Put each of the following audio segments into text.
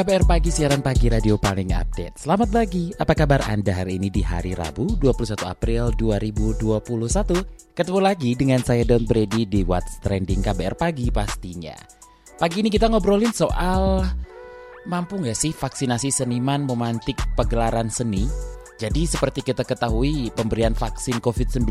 KBR Pagi, siaran pagi radio paling update. Selamat pagi, apa kabar Anda hari ini di hari Rabu 21 April 2021? Ketemu lagi dengan saya Don Brady di What's Trending KBR Pagi pastinya. Pagi ini kita ngobrolin soal mampu nggak sih vaksinasi seniman memantik pegelaran seni? Jadi seperti kita ketahui, pemberian vaksin COVID-19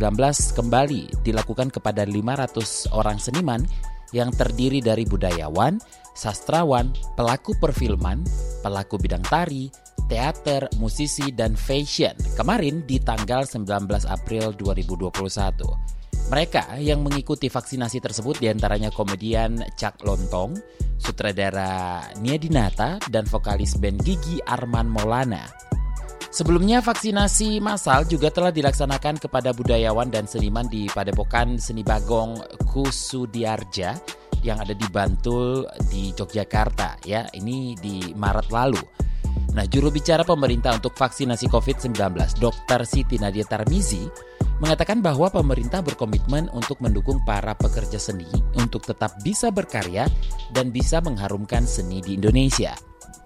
kembali dilakukan kepada 500 orang seniman yang terdiri dari budayawan, sastrawan, pelaku perfilman, pelaku bidang tari, teater, musisi, dan fashion kemarin di tanggal 19 April 2021. Mereka yang mengikuti vaksinasi tersebut di antaranya komedian Cak Lontong, sutradara Nia Dinata, dan vokalis band Gigi Arman Maulana. Sebelumnya vaksinasi massal juga telah dilaksanakan kepada budayawan dan seniman di Padepokan Seni Bagong Kusudiarja yang ada di Bantul di Yogyakarta ya. Ini di Maret lalu. Nah, juru bicara pemerintah untuk vaksinasi COVID-19, Dr. Siti Nadia Tarmizi, mengatakan bahwa pemerintah berkomitmen untuk mendukung para pekerja seni untuk tetap bisa berkarya dan bisa mengharumkan seni di Indonesia.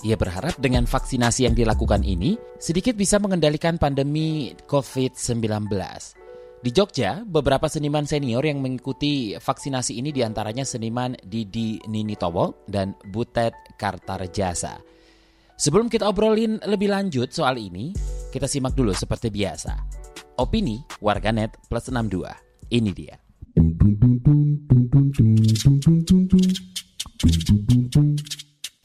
Ia berharap dengan vaksinasi yang dilakukan ini sedikit bisa mengendalikan pandemi COVID-19. Di Jogja, beberapa seniman senior yang mengikuti vaksinasi ini di antaranya seniman Didi Ninitowo dan Butet Kartarjasa. Sebelum kita obrolin lebih lanjut soal ini, kita simak dulu seperti biasa. Opini Warganet Plus 62. Ini dia.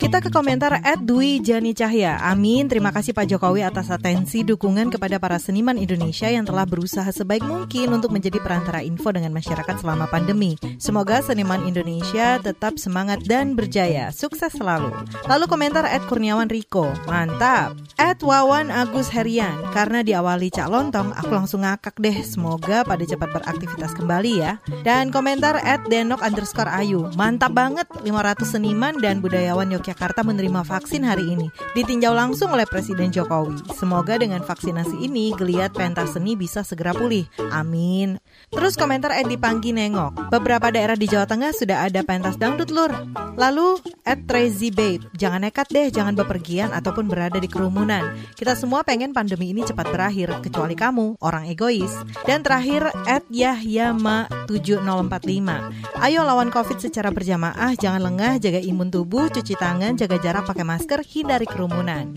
Kita ke komentar Ed Dwi Jani Cahya. Amin, terima kasih Pak Jokowi atas atensi dukungan kepada para seniman Indonesia yang telah berusaha sebaik mungkin untuk menjadi perantara info dengan masyarakat selama pandemi. Semoga seniman Indonesia tetap semangat dan berjaya. Sukses selalu. Lalu komentar Ed Kurniawan Riko. Mantap. Ed Wawan Agus Herian. Karena diawali Cak Lontong, aku langsung ngakak deh. Semoga pada cepat beraktivitas kembali ya. Dan komentar Ed Denok underscore Ayu. Mantap banget 500 seniman dan budayawan Yogyakarta Yogyakarta menerima vaksin hari ini, ditinjau langsung oleh Presiden Jokowi. Semoga dengan vaksinasi ini, geliat pentas seni bisa segera pulih. Amin. Terus komentar Edi Panggi nengok. Beberapa daerah di Jawa Tengah sudah ada pentas dangdut lur. Lalu, at Trazy Babe, jangan nekat deh, jangan bepergian ataupun berada di kerumunan. Kita semua pengen pandemi ini cepat berakhir, kecuali kamu, orang egois. Dan terakhir, at Yahyama 7045. Ayo lawan COVID secara berjamaah, jangan lengah, jaga imun tubuh, cuci tangan, jaga jarak, pakai masker, hindari kerumunan.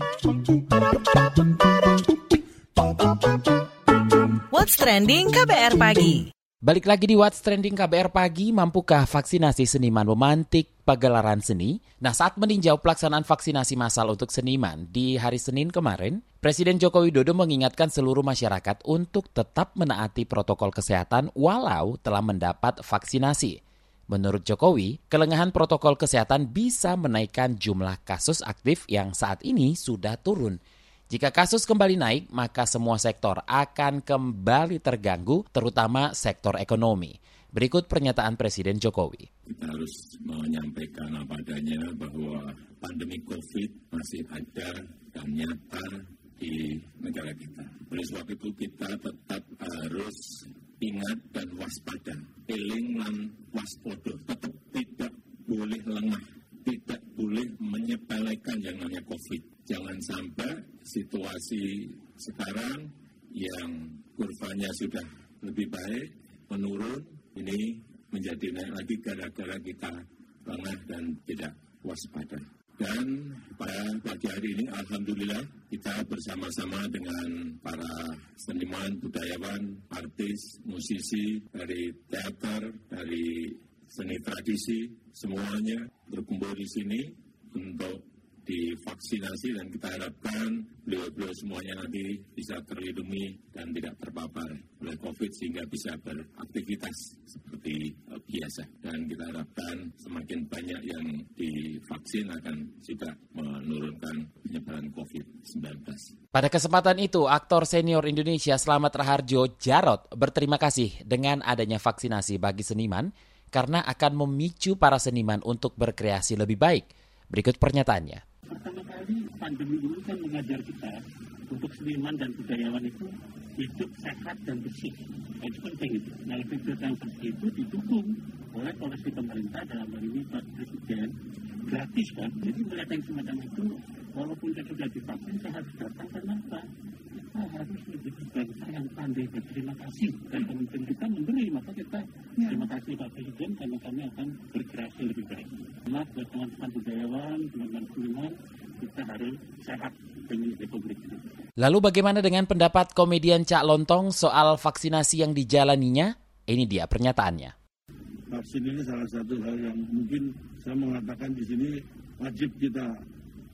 What's trending KBR pagi? Balik lagi di What's Trending KBR Pagi, mampukah vaksinasi seniman memantik pagelaran seni? Nah, saat meninjau pelaksanaan vaksinasi massal untuk seniman di hari Senin kemarin, Presiden Joko Widodo mengingatkan seluruh masyarakat untuk tetap menaati protokol kesehatan walau telah mendapat vaksinasi. Menurut Jokowi, kelengahan protokol kesehatan bisa menaikkan jumlah kasus aktif yang saat ini sudah turun. Jika kasus kembali naik, maka semua sektor akan kembali terganggu, terutama sektor ekonomi. Berikut pernyataan Presiden Jokowi. Kita harus menyampaikan apa adanya bahwa pandemi COVID masih ada dan nyata di negara kita. Oleh sebab itu kita tetap harus ingat dan waspada. Eling lan waspodo tetap tidak boleh lengah, tidak boleh menyepelekan yang namanya COVID. Jangan sampai situasi sekarang yang kurvanya sudah lebih baik, menurun, ini menjadi naik lagi gara-gara kita lengah dan tidak waspada. Dan pada pagi hari ini, Alhamdulillah, kita bersama-sama dengan para seniman, budayawan, artis, musisi dari teater, dari seni tradisi, semuanya berkumpul di sini untuk divaksinasi dan kita harapkan beliau-beliau semuanya nanti bisa terlindungi dan tidak terpapar oleh COVID sehingga bisa beraktivitas seperti uh, biasa. Dan kita harapkan semakin banyak yang divaksin akan juga menurunkan penyebaran COVID-19. Pada kesempatan itu, aktor senior Indonesia Slamet Raharjo Jarot berterima kasih dengan adanya vaksinasi bagi seniman karena akan memicu para seniman untuk berkreasi lebih baik. Berikut pernyataannya. Pertama kali pandemi ini kan mengajar kita untuk seniman dan budayawan itu hidup sehat dan bersih. Nah, itu penting itu. Nah, hidup yang bersih itu didukung oleh polisi pemerintah dalam hal ini Pak Presiden gratis kan. Jadi melihat yang semacam itu, walaupun kita sudah divaksin, saya harus datang karena apa? Kita harus menjadi bangsa yang pandai berterima kasih dan pemimpin kita memberi, maka kita terima kasih Pak Presiden karena kami akan berkreasi lebih baik. Selamat buat teman-teman budayawan, teman-teman seniman, kita harus sehat demi Republik ini. Lalu bagaimana dengan pendapat komedian Cak Lontong soal vaksinasi yang dijalaninya? Ini dia pernyataannya. Vaksin ini salah satu hal yang mungkin saya mengatakan di sini wajib kita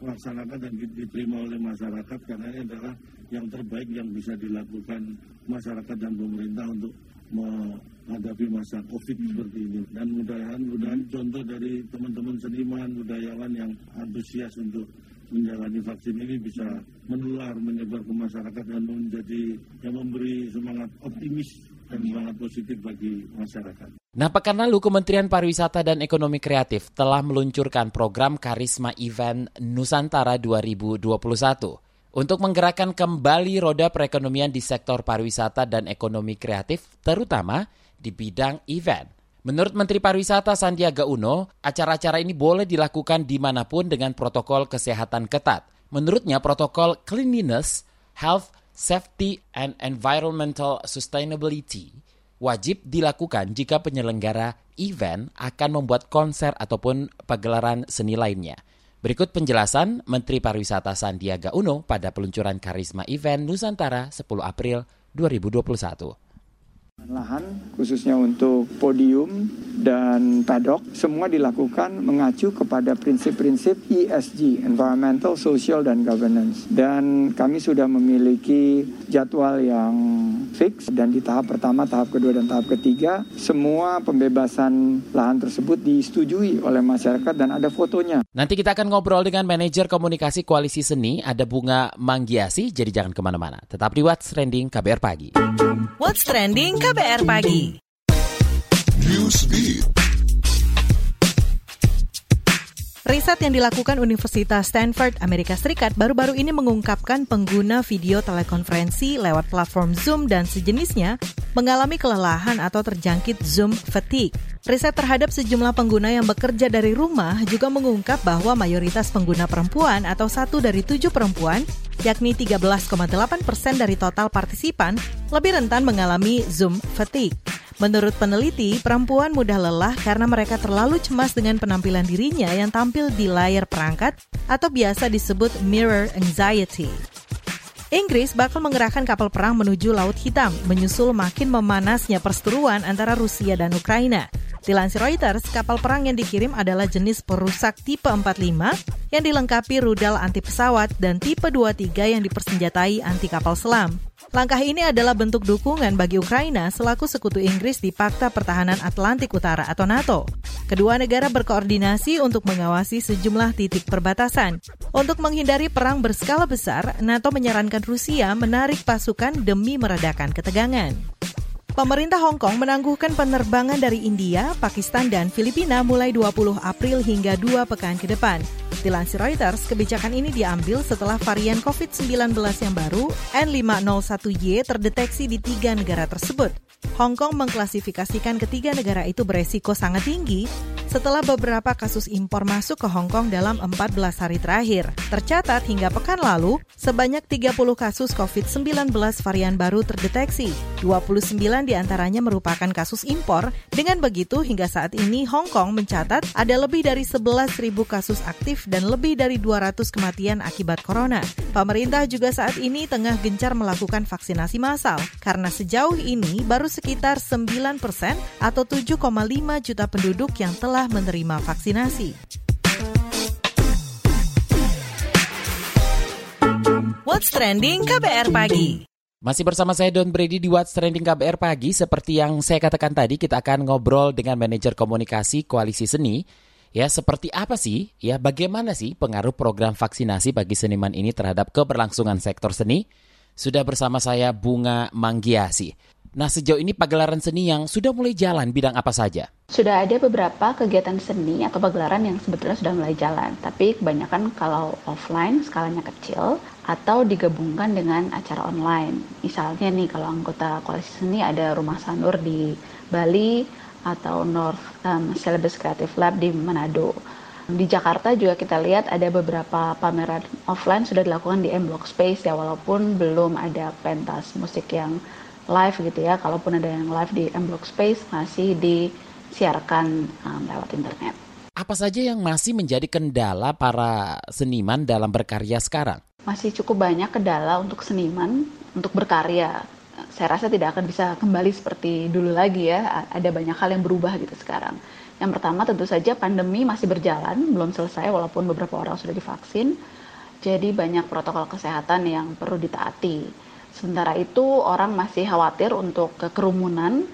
laksanakan dan diterima oleh masyarakat karena ini adalah yang terbaik yang bisa dilakukan masyarakat dan pemerintah untuk menghadapi masa COVID seperti ini. Dan mudah-mudahan, mudahan contoh dari teman-teman seniman, budayawan yang antusias untuk menjalani vaksin ini bisa menular, menyebar ke masyarakat dan menjadi yang memberi semangat optimis dan semangat positif bagi masyarakat. Nah, pekan lalu Kementerian Pariwisata dan Ekonomi Kreatif telah meluncurkan program Karisma Event Nusantara 2021 untuk menggerakkan kembali roda perekonomian di sektor pariwisata dan ekonomi kreatif, terutama di bidang event. Menurut Menteri Pariwisata Sandiaga Uno, acara-acara ini boleh dilakukan di mana pun dengan protokol kesehatan ketat. Menurutnya protokol cleanliness, health, safety, and environmental sustainability wajib dilakukan jika penyelenggara event akan membuat konser ataupun pagelaran seni lainnya. Berikut penjelasan Menteri Pariwisata Sandiaga Uno pada peluncuran Karisma Event Nusantara 10 April 2021. Lahan khususnya untuk podium dan paddock semua dilakukan mengacu kepada prinsip-prinsip ESG, Environmental, Social, dan Governance. Dan kami sudah memiliki jadwal yang fix dan di tahap pertama, tahap kedua, dan tahap ketiga semua pembebasan lahan tersebut disetujui oleh masyarakat dan ada fotonya. Nanti kita akan ngobrol dengan manajer komunikasi koalisi seni, ada Bunga Manggiasi, jadi jangan ke mana-mana. Tetap di What's Trending KBR Pagi. What's Trending KBR Pagi. Riset yang dilakukan Universitas Stanford, Amerika Serikat baru-baru ini mengungkapkan pengguna video telekonferensi lewat platform Zoom dan sejenisnya mengalami kelelahan atau terjangkit Zoom fatigue. Riset terhadap sejumlah pengguna yang bekerja dari rumah juga mengungkap bahwa mayoritas pengguna perempuan atau satu dari tujuh perempuan, yakni 13,8 persen dari total partisipan, lebih rentan mengalami Zoom fatigue. Menurut peneliti, perempuan mudah lelah karena mereka terlalu cemas dengan penampilan dirinya yang tampil di layar perangkat atau biasa disebut mirror anxiety. Inggris bakal mengerahkan kapal perang menuju Laut Hitam, menyusul makin memanasnya perseteruan antara Rusia dan Ukraina. Dilansir Reuters, kapal perang yang dikirim adalah jenis perusak tipe 45 yang dilengkapi rudal anti pesawat dan tipe 23 yang dipersenjatai anti kapal selam. Langkah ini adalah bentuk dukungan bagi Ukraina selaku sekutu Inggris di Pakta Pertahanan Atlantik Utara atau NATO. Kedua negara berkoordinasi untuk mengawasi sejumlah titik perbatasan. Untuk menghindari perang berskala besar, NATO menyarankan Rusia menarik pasukan demi meredakan ketegangan. Pemerintah Hong Kong menangguhkan penerbangan dari India, Pakistan, dan Filipina mulai 20 April hingga dua pekan ke depan. Dilansir Reuters, kebijakan ini diambil setelah varian COVID-19 yang baru N501Y terdeteksi di tiga negara tersebut. Hong Kong mengklasifikasikan ketiga negara itu beresiko sangat tinggi setelah beberapa kasus impor masuk ke Hong Kong dalam 14 hari terakhir. Tercatat hingga pekan lalu, sebanyak 30 kasus COVID-19 varian baru terdeteksi. 29 di antaranya merupakan kasus impor. Dengan begitu, hingga saat ini Hong Kong mencatat ada lebih dari 11.000 kasus aktif dan lebih dari 200 kematian akibat corona. Pemerintah juga saat ini tengah gencar melakukan vaksinasi massal karena sejauh ini baru sekitar 9 persen atau 7,5 juta penduduk yang telah menerima vaksinasi. What's Trending KBR Pagi masih bersama saya Don Brady di What's Trending KBR Pagi. Seperti yang saya katakan tadi, kita akan ngobrol dengan manajer komunikasi Koalisi Seni Ya, seperti apa sih? Ya, bagaimana sih pengaruh program vaksinasi bagi seniman ini terhadap keberlangsungan sektor seni? Sudah bersama saya Bunga Manggiasi. Nah, sejauh ini pagelaran seni yang sudah mulai jalan bidang apa saja? Sudah ada beberapa kegiatan seni atau pagelaran yang sebetulnya sudah mulai jalan, tapi kebanyakan kalau offline skalanya kecil atau digabungkan dengan acara online. Misalnya nih kalau anggota koalisi seni ada Rumah Sanur di Bali atau North um, Celebes Creative Lab di Manado. Di Jakarta juga kita lihat ada beberapa pameran offline sudah dilakukan di M Block Space ya walaupun belum ada pentas musik yang live gitu ya. Kalaupun ada yang live di M Block Space masih disiarkan um, lewat internet. Apa saja yang masih menjadi kendala para seniman dalam berkarya sekarang? Masih cukup banyak kendala untuk seniman untuk berkarya saya rasa tidak akan bisa kembali seperti dulu lagi ya. Ada banyak hal yang berubah gitu sekarang. Yang pertama tentu saja pandemi masih berjalan, belum selesai walaupun beberapa orang sudah divaksin. Jadi banyak protokol kesehatan yang perlu ditaati. Sementara itu orang masih khawatir untuk kerumunan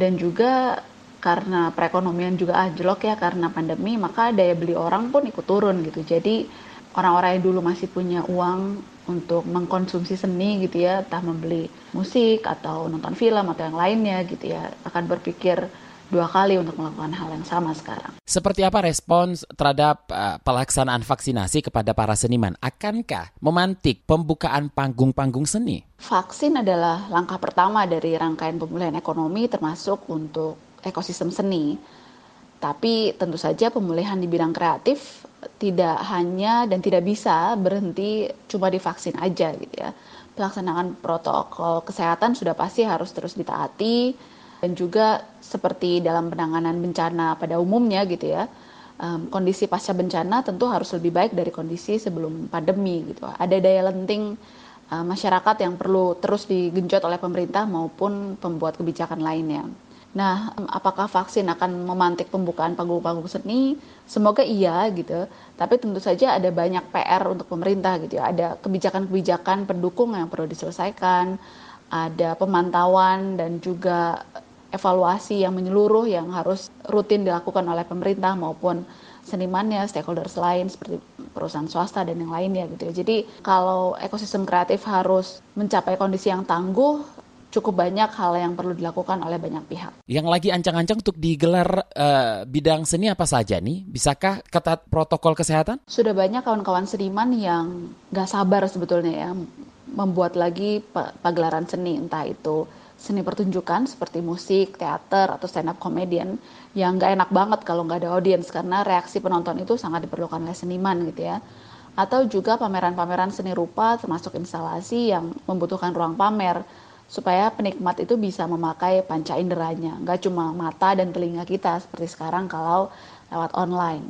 dan juga karena perekonomian juga anjlok ya karena pandemi, maka daya beli orang pun ikut turun gitu. Jadi orang-orang yang dulu masih punya uang untuk mengkonsumsi seni gitu ya, entah membeli musik atau nonton film atau yang lainnya gitu ya, akan berpikir dua kali untuk melakukan hal yang sama sekarang. Seperti apa respons terhadap uh, pelaksanaan vaksinasi kepada para seniman? Akankah memantik pembukaan panggung-panggung seni? Vaksin adalah langkah pertama dari rangkaian pemulihan ekonomi termasuk untuk ekosistem seni. Tapi tentu saja pemulihan di bidang kreatif tidak hanya dan tidak bisa berhenti cuma divaksin aja gitu ya. Pelaksanaan protokol kesehatan sudah pasti harus terus ditaati dan juga seperti dalam penanganan bencana pada umumnya gitu ya. Um, kondisi pasca bencana tentu harus lebih baik dari kondisi sebelum pandemi gitu. Ada daya lenting uh, masyarakat yang perlu terus digenjot oleh pemerintah maupun pembuat kebijakan lainnya. Nah, apakah vaksin akan memantik pembukaan panggung-panggung seni? Semoga iya gitu. Tapi tentu saja ada banyak PR untuk pemerintah gitu ya. Ada kebijakan-kebijakan pendukung yang perlu diselesaikan, ada pemantauan dan juga evaluasi yang menyeluruh yang harus rutin dilakukan oleh pemerintah maupun senimannya, stakeholders lain seperti perusahaan swasta dan yang lainnya gitu ya. Jadi kalau ekosistem kreatif harus mencapai kondisi yang tangguh, cukup banyak hal yang perlu dilakukan oleh banyak pihak. Yang lagi ancang-ancang untuk digelar uh, bidang seni apa saja nih? Bisakah ketat protokol kesehatan? Sudah banyak kawan-kawan seniman yang gak sabar sebetulnya ya membuat lagi pagelaran seni entah itu seni pertunjukan seperti musik, teater, atau stand up comedian yang gak enak banget kalau nggak ada audiens karena reaksi penonton itu sangat diperlukan oleh seniman gitu ya atau juga pameran-pameran seni rupa termasuk instalasi yang membutuhkan ruang pamer supaya penikmat itu bisa memakai panca inderanya, nggak cuma mata dan telinga kita seperti sekarang kalau lewat online.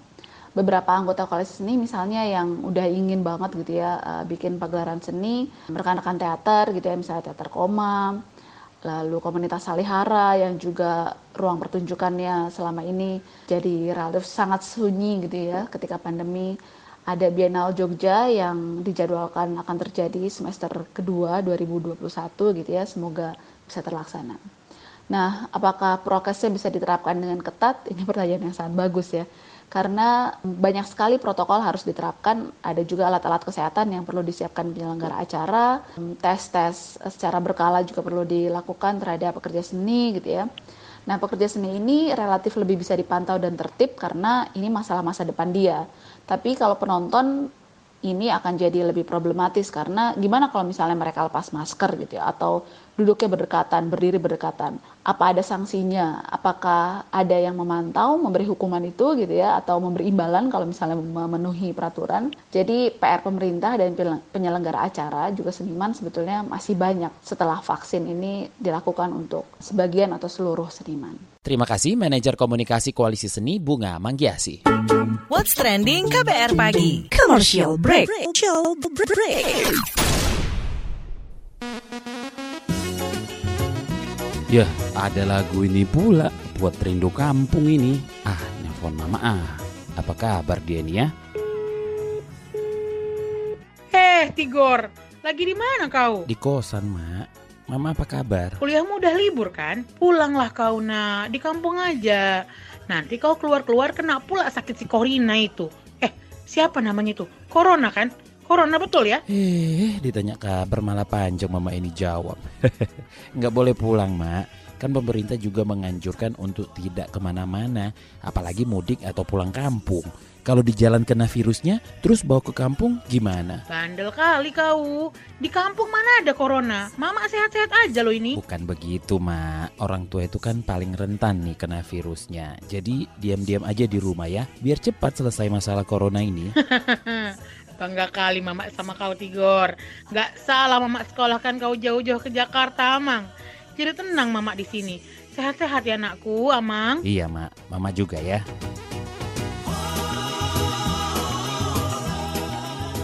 Beberapa anggota koalisi seni misalnya yang udah ingin banget gitu ya uh, bikin pagelaran seni, rekan-rekan teater gitu ya misalnya teater koma, lalu komunitas Salihara yang juga ruang pertunjukannya selama ini jadi relatif sangat sunyi gitu ya ketika pandemi ada Biennale Jogja yang dijadwalkan akan terjadi semester kedua 2021 gitu ya. Semoga bisa terlaksana. Nah, apakah prokesnya bisa diterapkan dengan ketat? Ini pertanyaan yang sangat bagus ya. Karena banyak sekali protokol harus diterapkan, ada juga alat-alat kesehatan yang perlu disiapkan penyelenggara acara, tes-tes secara berkala juga perlu dilakukan terhadap pekerja seni gitu ya. Nah, pekerja seni ini relatif lebih bisa dipantau dan tertib karena ini masalah masa depan dia. Tapi kalau penonton ini akan jadi lebih problematis karena gimana kalau misalnya mereka lepas masker gitu ya atau duduknya berdekatan, berdiri berdekatan. Apa ada sanksinya? Apakah ada yang memantau, memberi hukuman itu gitu ya atau memberi imbalan kalau misalnya memenuhi peraturan? Jadi PR pemerintah dan penyelenggara acara juga seniman sebetulnya masih banyak setelah vaksin ini dilakukan untuk sebagian atau seluruh seniman. Terima kasih manajer komunikasi Koalisi Seni Bunga Manggiasi. What's trending KBR pagi? Commercial break. Commercial break. Ya, ada lagu ini pula buat rindu kampung ini. Ah, nelfon mama ah. Apa kabar dia nih ya? Eh, Tigor, lagi di mana kau? Di kosan, Mak. Mama apa kabar? Kuliahmu udah libur kan? Pulanglah kau nak, di kampung aja. Nanti kau keluar-keluar kena pula sakit si Corina itu. Eh, siapa namanya itu? Corona kan? Corona betul ya? Eh, ditanya kabar malah panjang mama ini jawab. Nggak boleh pulang, Mak. Kan pemerintah juga menganjurkan untuk tidak ke mana-mana, apalagi mudik atau pulang kampung. Kalau di jalan kena virusnya, terus bawa ke kampung gimana? Bandel kali kau. Di kampung mana ada corona? Mama sehat-sehat aja loh ini. Bukan begitu, Mak. Orang tua itu kan paling rentan nih kena virusnya. Jadi diam-diam aja di rumah ya, biar cepat selesai masalah corona ini. Bangga kali mama sama kau Tigor. Gak salah mama sekolahkan kau jauh-jauh ke Jakarta, Amang. Jadi tenang mama di sini. Sehat-sehat ya anakku, Amang. iya, Mak. Mama juga ya.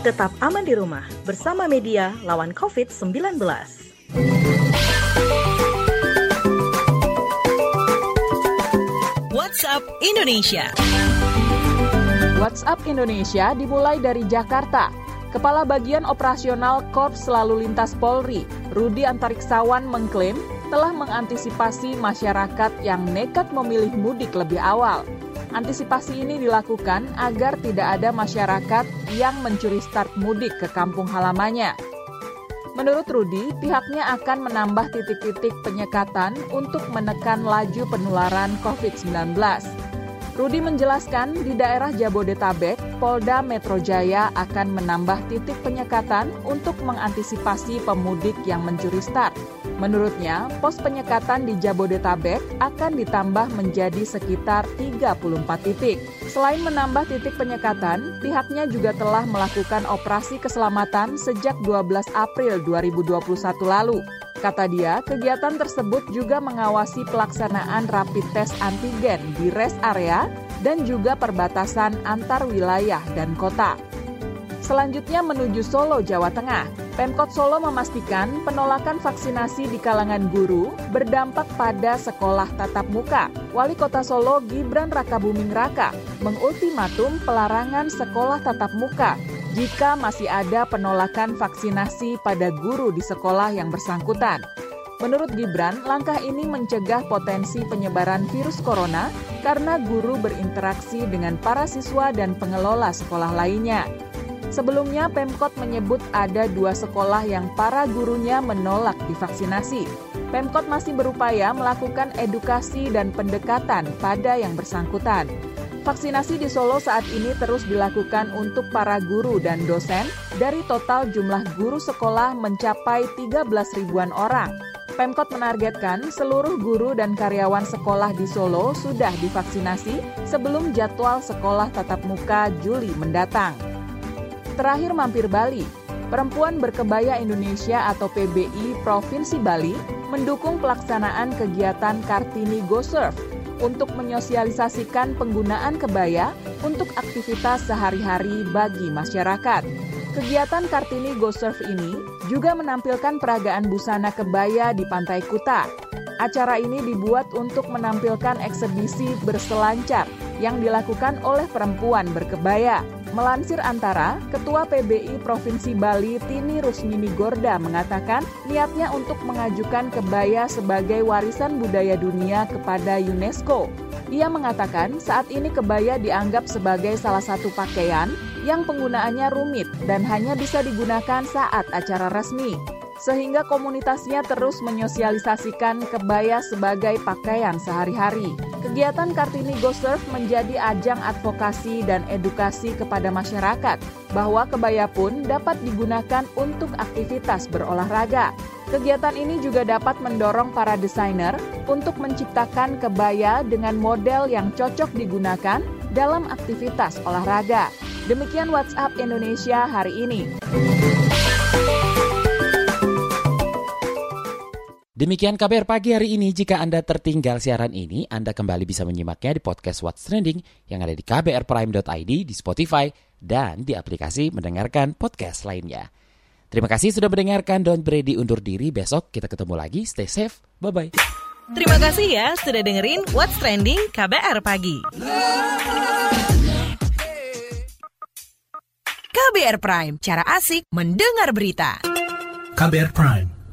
Tetap aman di rumah bersama media lawan COVID-19. WhatsApp Indonesia. WhatsApp Indonesia dimulai dari Jakarta. Kepala Bagian Operasional Korps Lalu Lintas Polri, Rudi Antariksawan mengklaim telah mengantisipasi masyarakat yang nekat memilih mudik lebih awal. Antisipasi ini dilakukan agar tidak ada masyarakat yang mencuri start mudik ke kampung halamannya. Menurut Rudi, pihaknya akan menambah titik-titik penyekatan untuk menekan laju penularan COVID-19. Rudi menjelaskan di daerah Jabodetabek, Polda Metro Jaya akan menambah titik penyekatan untuk mengantisipasi pemudik yang mencuri start. Menurutnya, pos penyekatan di Jabodetabek akan ditambah menjadi sekitar 34 titik. Selain menambah titik penyekatan, pihaknya juga telah melakukan operasi keselamatan sejak 12 April 2021 lalu. Kata dia, kegiatan tersebut juga mengawasi pelaksanaan rapid test antigen di rest area dan juga perbatasan antar wilayah dan kota. Selanjutnya menuju Solo, Jawa Tengah. Pemkot Solo memastikan penolakan vaksinasi di kalangan guru berdampak pada sekolah tatap muka. Wali Kota Solo Gibran Rakabuming Raka mengultimatum pelarangan sekolah tatap muka jika masih ada penolakan vaksinasi pada guru di sekolah yang bersangkutan. Menurut Gibran, langkah ini mencegah potensi penyebaran virus corona karena guru berinteraksi dengan para siswa dan pengelola sekolah lainnya. Sebelumnya, Pemkot menyebut ada dua sekolah yang para gurunya menolak divaksinasi. Pemkot masih berupaya melakukan edukasi dan pendekatan pada yang bersangkutan. Vaksinasi di Solo saat ini terus dilakukan untuk para guru dan dosen dari total jumlah guru sekolah mencapai 13 ribuan orang. Pemkot menargetkan seluruh guru dan karyawan sekolah di Solo sudah divaksinasi sebelum jadwal sekolah tatap muka Juli mendatang. Terakhir mampir Bali, Perempuan Berkebaya Indonesia atau PBI Provinsi Bali mendukung pelaksanaan kegiatan Kartini Go Surf untuk menyosialisasikan penggunaan kebaya untuk aktivitas sehari-hari bagi masyarakat. Kegiatan Kartini Go Surf ini juga menampilkan peragaan busana kebaya di Pantai Kuta. Acara ini dibuat untuk menampilkan eksebisi berselancar yang dilakukan oleh perempuan berkebaya. Melansir antara, Ketua PBI Provinsi Bali Tini Rusmini Gorda mengatakan niatnya untuk mengajukan kebaya sebagai warisan budaya dunia kepada UNESCO. Ia mengatakan saat ini kebaya dianggap sebagai salah satu pakaian yang penggunaannya rumit dan hanya bisa digunakan saat acara resmi sehingga komunitasnya terus menyosialisasikan kebaya sebagai pakaian sehari-hari. Kegiatan Kartini Go Surf menjadi ajang advokasi dan edukasi kepada masyarakat bahwa kebaya pun dapat digunakan untuk aktivitas berolahraga. Kegiatan ini juga dapat mendorong para desainer untuk menciptakan kebaya dengan model yang cocok digunakan dalam aktivitas olahraga. Demikian WhatsApp Indonesia hari ini. Demikian kabar pagi hari ini. Jika Anda tertinggal siaran ini, Anda kembali bisa menyimaknya di podcast What's Trending yang ada di kbrprime.id, di Spotify, dan di aplikasi mendengarkan podcast lainnya. Terima kasih sudah mendengarkan. Don't Brady undur diri. Besok kita ketemu lagi. Stay safe. Bye-bye. Terima kasih ya sudah dengerin What's Trending KBR Pagi. KBR Prime, cara asik mendengar berita. KBR Prime,